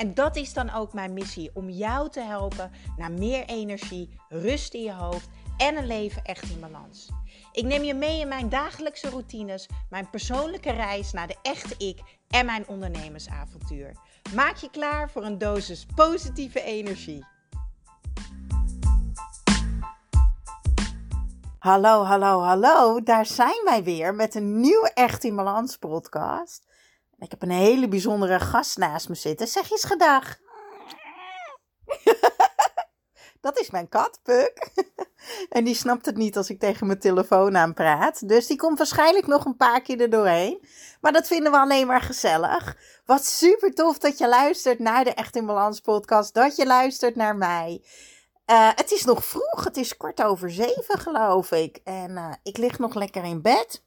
En dat is dan ook mijn missie: om jou te helpen naar meer energie, rust in je hoofd en een leven echt in balans. Ik neem je mee in mijn dagelijkse routines, mijn persoonlijke reis naar de echte ik en mijn ondernemersavontuur. Maak je klaar voor een dosis positieve energie. Hallo, hallo, hallo. Daar zijn wij weer met een nieuwe Echt in Balans podcast. Ik heb een hele bijzondere gast naast me zitten. Zeg eens gedag. Dat is mijn kat, Puk. En die snapt het niet als ik tegen mijn telefoon aan praat. Dus die komt waarschijnlijk nog een paar keer er doorheen. Maar dat vinden we alleen maar gezellig. Wat super tof dat je luistert naar de Echt in Balans podcast. Dat je luistert naar mij. Uh, het is nog vroeg. Het is kwart over zeven, geloof ik. En uh, ik lig nog lekker in bed.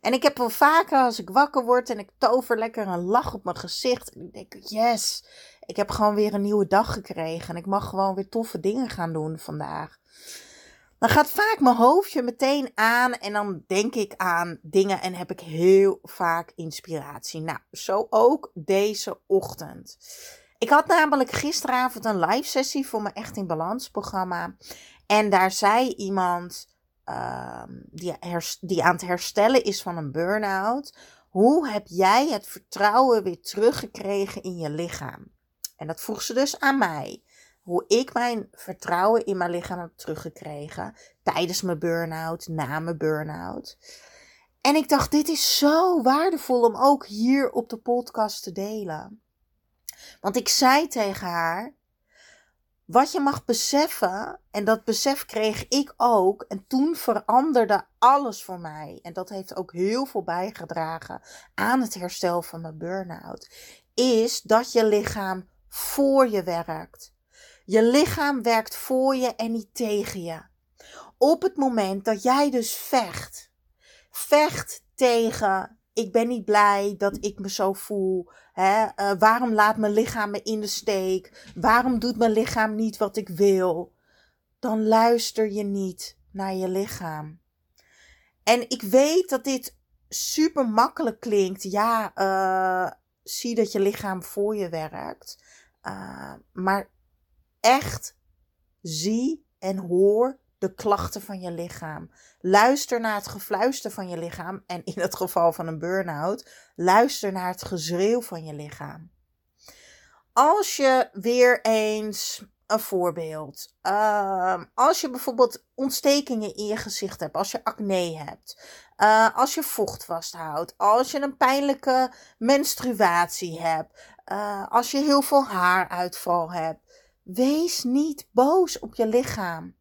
En ik heb wel vaker als ik wakker word en ik tover lekker een lach op mijn gezicht. En ik denk, yes, ik heb gewoon weer een nieuwe dag gekregen. En ik mag gewoon weer toffe dingen gaan doen vandaag. Dan gaat vaak mijn hoofdje meteen aan en dan denk ik aan dingen en heb ik heel vaak inspiratie. Nou, zo ook deze ochtend. Ik had namelijk gisteravond een live sessie voor mijn Echt in Balans programma. En daar zei iemand uh, die, die aan het herstellen is van een burn-out. Hoe heb jij het vertrouwen weer teruggekregen in je lichaam? En dat vroeg ze dus aan mij. Hoe ik mijn vertrouwen in mijn lichaam heb teruggekregen. Tijdens mijn burn-out, na mijn burn-out. En ik dacht, dit is zo waardevol om ook hier op de podcast te delen. Want ik zei tegen haar: Wat je mag beseffen, en dat besef kreeg ik ook, en toen veranderde alles voor mij. En dat heeft ook heel veel bijgedragen aan het herstel van mijn burn-out. Is dat je lichaam voor je werkt. Je lichaam werkt voor je en niet tegen je. Op het moment dat jij dus vecht, vecht tegen ik ben niet blij dat ik me zo voel. Uh, waarom laat mijn lichaam me in de steek? Waarom doet mijn lichaam niet wat ik wil? Dan luister je niet naar je lichaam. En ik weet dat dit super makkelijk klinkt. Ja, uh, zie dat je lichaam voor je werkt. Uh, maar echt zie en hoor de klachten van je lichaam. Luister naar het gefluister van je lichaam. En in het geval van een burn-out, luister naar het gezreeuw van je lichaam. Als je weer eens een voorbeeld. Uh, als je bijvoorbeeld ontstekingen in je gezicht hebt, als je acne hebt, uh, als je vocht vasthoudt, als je een pijnlijke menstruatie hebt, uh, als je heel veel haaruitval hebt, wees niet boos op je lichaam.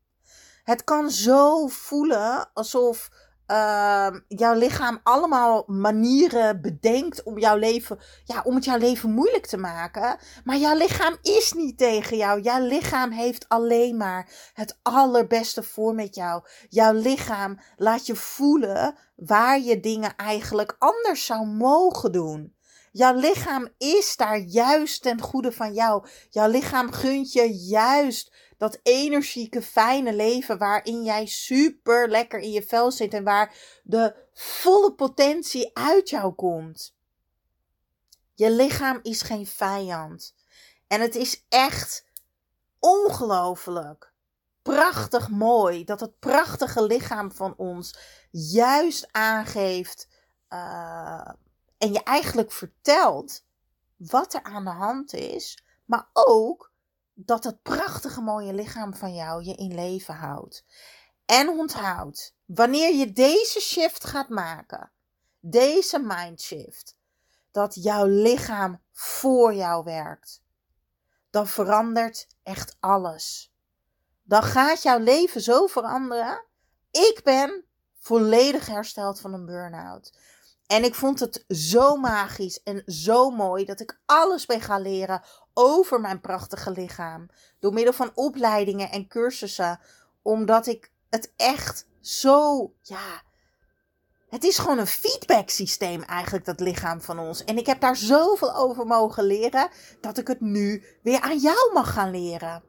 Het kan zo voelen alsof uh, jouw lichaam allemaal manieren bedenkt om jouw leven, ja, om het jouw leven moeilijk te maken. Maar jouw lichaam is niet tegen jou. Jouw lichaam heeft alleen maar het allerbeste voor met jou. Jouw lichaam laat je voelen waar je dingen eigenlijk anders zou mogen doen. Jouw lichaam is daar juist ten goede van jou. Jouw lichaam gunt je juist dat energieke, fijne leven waarin jij super lekker in je vel zit en waar de volle potentie uit jou komt. Je lichaam is geen vijand. En het is echt ongelooflijk, prachtig mooi dat het prachtige lichaam van ons juist aangeeft uh, en je eigenlijk vertelt wat er aan de hand is, maar ook dat het prachtige mooie lichaam van jou je in leven houdt. En onthoud, wanneer je deze shift gaat maken, deze mindshift, dat jouw lichaam voor jou werkt, dan verandert echt alles. Dan gaat jouw leven zo veranderen. Ik ben volledig hersteld van een burn-out. En ik vond het zo magisch en zo mooi dat ik alles ben gaan leren over mijn prachtige lichaam. Door middel van opleidingen en cursussen. Omdat ik het echt zo, ja, Het is gewoon een feedback systeem eigenlijk, dat lichaam van ons. En ik heb daar zoveel over mogen leren, dat ik het nu weer aan jou mag gaan leren.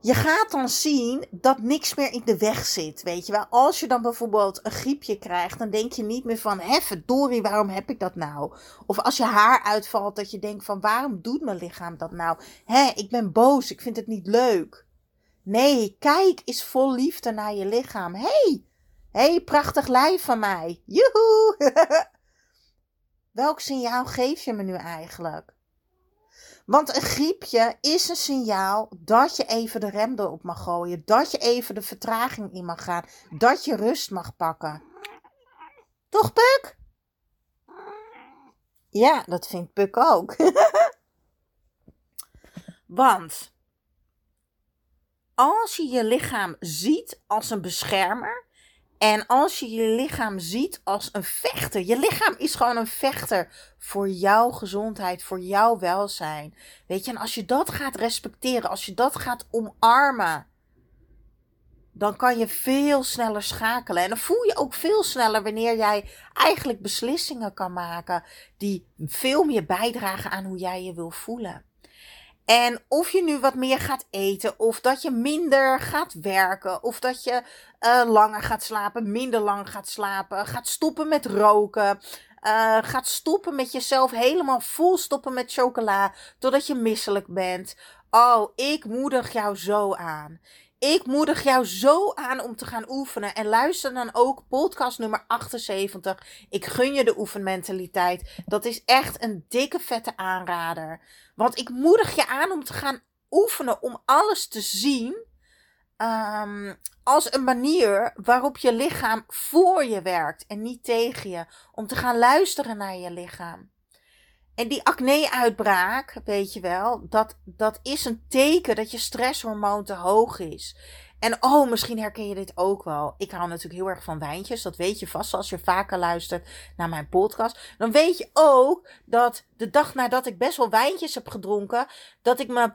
Je gaat dan zien dat niks meer in de weg zit, weet je wel. Als je dan bijvoorbeeld een griepje krijgt, dan denk je niet meer van, hè verdorie, waarom heb ik dat nou? Of als je haar uitvalt, dat je denkt van, waarom doet mijn lichaam dat nou? Hé, ik ben boos, ik vind het niet leuk. Nee, kijk eens vol liefde naar je lichaam. Hé, hey, hey, prachtig lijf van mij. Joehoe! Welk signaal geef je me nu eigenlijk? Want een griepje is een signaal dat je even de rem erop mag gooien. Dat je even de vertraging in mag gaan. Dat je rust mag pakken. Toch, Puk? Ja, dat vindt Puk ook. Want als je je lichaam ziet als een beschermer, en als je je lichaam ziet als een vechter, je lichaam is gewoon een vechter voor jouw gezondheid, voor jouw welzijn. Weet je, en als je dat gaat respecteren, als je dat gaat omarmen, dan kan je veel sneller schakelen. En dan voel je ook veel sneller wanneer jij eigenlijk beslissingen kan maken die veel meer bijdragen aan hoe jij je wil voelen. En of je nu wat meer gaat eten, of dat je minder gaat werken, of dat je uh, langer gaat slapen, minder lang gaat slapen, gaat stoppen met roken, uh, gaat stoppen met jezelf helemaal vol stoppen met chocola, totdat je misselijk bent. Oh, ik moedig jou zo aan. Ik moedig jou zo aan om te gaan oefenen. En luister dan ook podcast nummer 78. Ik gun je de oefenmentaliteit. Dat is echt een dikke vette aanrader. Want ik moedig je aan om te gaan oefenen om alles te zien. Um, als een manier waarop je lichaam voor je werkt en niet tegen je. Om te gaan luisteren naar je lichaam. En die acne-uitbraak, weet je wel, dat, dat is een teken dat je stresshormoon te hoog is. En oh, misschien herken je dit ook wel. Ik hou natuurlijk heel erg van wijntjes. Dat weet je vast als je vaker luistert naar mijn podcast. Dan weet je ook dat de dag nadat ik best wel wijntjes heb gedronken, dat ik me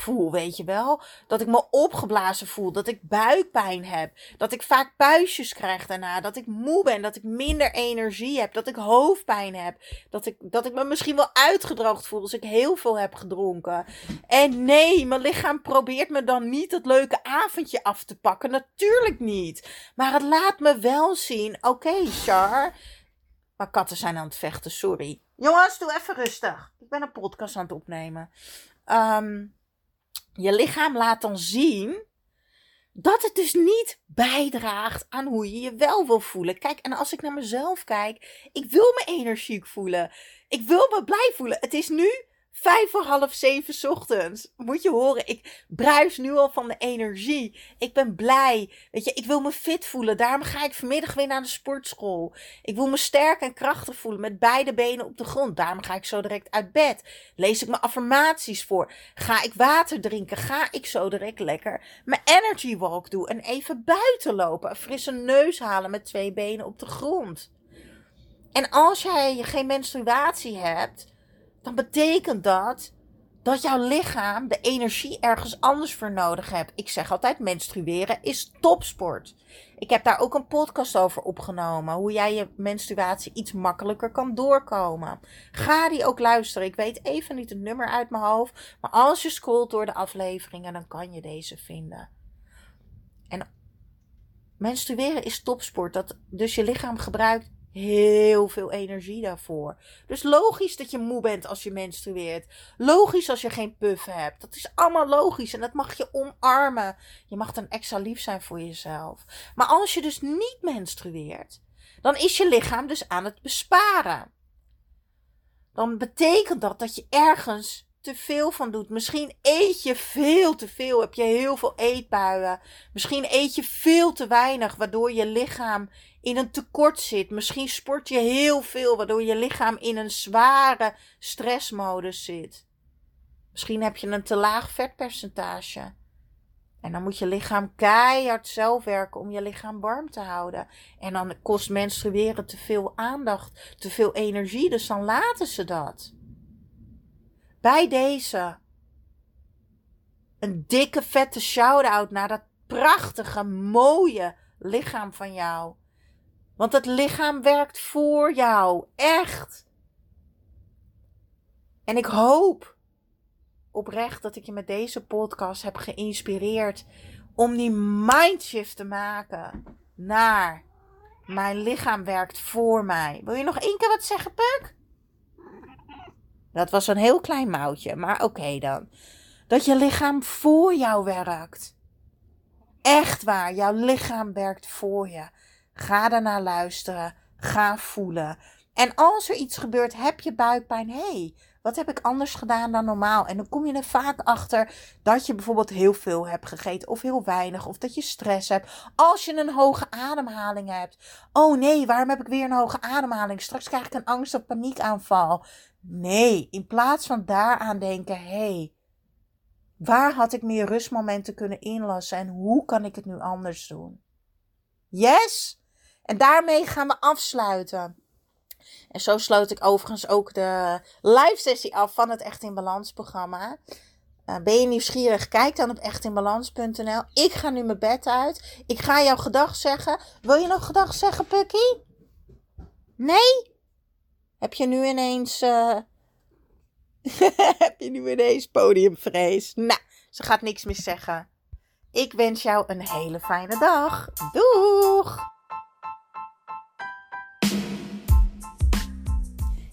voel, weet je wel. Dat ik me opgeblazen voel, dat ik buikpijn heb, dat ik vaak puistjes krijg daarna, dat ik moe ben, dat ik minder energie heb, dat ik hoofdpijn heb, dat ik, dat ik me misschien wel uitgedroogd voel als ik heel veel heb gedronken. En nee, mijn lichaam probeert me dan niet het leuke avondje af te pakken, natuurlijk niet. Maar het laat me wel zien, oké Char, maar katten zijn aan het vechten, sorry. Jongens, doe even rustig. Ik ben een podcast aan het opnemen. Um, je lichaam laat dan zien dat het dus niet bijdraagt aan hoe je je wel wil voelen. Kijk, en als ik naar mezelf kijk, ik wil me energiek voelen. Ik wil me blij voelen. Het is nu Vijf voor half zeven ochtends. Moet je horen, ik bruis nu al van de energie. Ik ben blij. Weet je, ik wil me fit voelen. Daarom ga ik vanmiddag weer naar de sportschool. Ik wil me sterk en krachtig voelen met beide benen op de grond. Daarom ga ik zo direct uit bed. Lees ik mijn affirmaties voor. Ga ik water drinken. Ga ik zo direct lekker mijn energy walk doen. En even buiten lopen. Een frisse neus halen met twee benen op de grond. En als jij geen menstruatie hebt dan betekent dat dat jouw lichaam de energie ergens anders voor nodig hebt. Ik zeg altijd: menstrueren is topsport. Ik heb daar ook een podcast over opgenomen. Hoe jij je menstruatie iets makkelijker kan doorkomen. Ga die ook luisteren. Ik weet even niet het nummer uit mijn hoofd. Maar als je scrolt door de afleveringen, dan kan je deze vinden. En menstrueren is topsport. Dat dus je lichaam gebruikt heel veel energie daarvoor. Dus logisch dat je moe bent als je menstrueert. Logisch als je geen puff hebt. Dat is allemaal logisch en dat mag je omarmen. Je mag dan extra lief zijn voor jezelf. Maar als je dus niet menstrueert, dan is je lichaam dus aan het besparen. Dan betekent dat dat je ergens te veel van doet. Misschien eet je veel te veel. Heb je heel veel eetbuien. Misschien eet je veel te weinig, waardoor je lichaam in een tekort zit. Misschien sport je heel veel, waardoor je lichaam in een zware stressmodus zit. Misschien heb je een te laag vetpercentage. En dan moet je lichaam keihard zelf werken om je lichaam warm te houden. En dan kost menstrueren te veel aandacht, te veel energie, dus dan laten ze dat. Bij deze een dikke vette shout-out naar dat prachtige, mooie lichaam van jou. Want het lichaam werkt voor jou. Echt. En ik hoop oprecht dat ik je met deze podcast heb geïnspireerd om die mindshift te maken naar mijn lichaam werkt voor mij. Wil je nog één keer wat zeggen, Puk? Dat was een heel klein moutje, maar oké dan. Dat je lichaam voor jou werkt. Echt waar, jouw lichaam werkt voor je. Ga daarnaar luisteren. Ga voelen. En als er iets gebeurt, heb je buikpijn. Hey, wat heb ik anders gedaan dan normaal? En dan kom je er vaak achter dat je bijvoorbeeld heel veel hebt gegeten of heel weinig. Of dat je stress hebt. Als je een hoge ademhaling hebt. Oh nee, waarom heb ik weer een hoge ademhaling? Straks krijg ik een angst- of paniekaanval. Nee, in plaats van daaraan denken, hé, hey, waar had ik meer rustmomenten kunnen inlassen en hoe kan ik het nu anders doen? Yes? En daarmee gaan we afsluiten. En zo sloot ik overigens ook de live sessie af van het Echt in Balans programma. Uh, ben je nieuwsgierig? Kijk dan op echtinbalans.nl. Ik ga nu mijn bed uit. Ik ga jou gedag zeggen. Wil je nog gedag zeggen, Pukkie? Nee? Heb je nu ineens. Uh... heb je nu ineens podiumvrees? Nou, ze gaat niks meer zeggen. Ik wens jou een hele fijne dag. Doeg!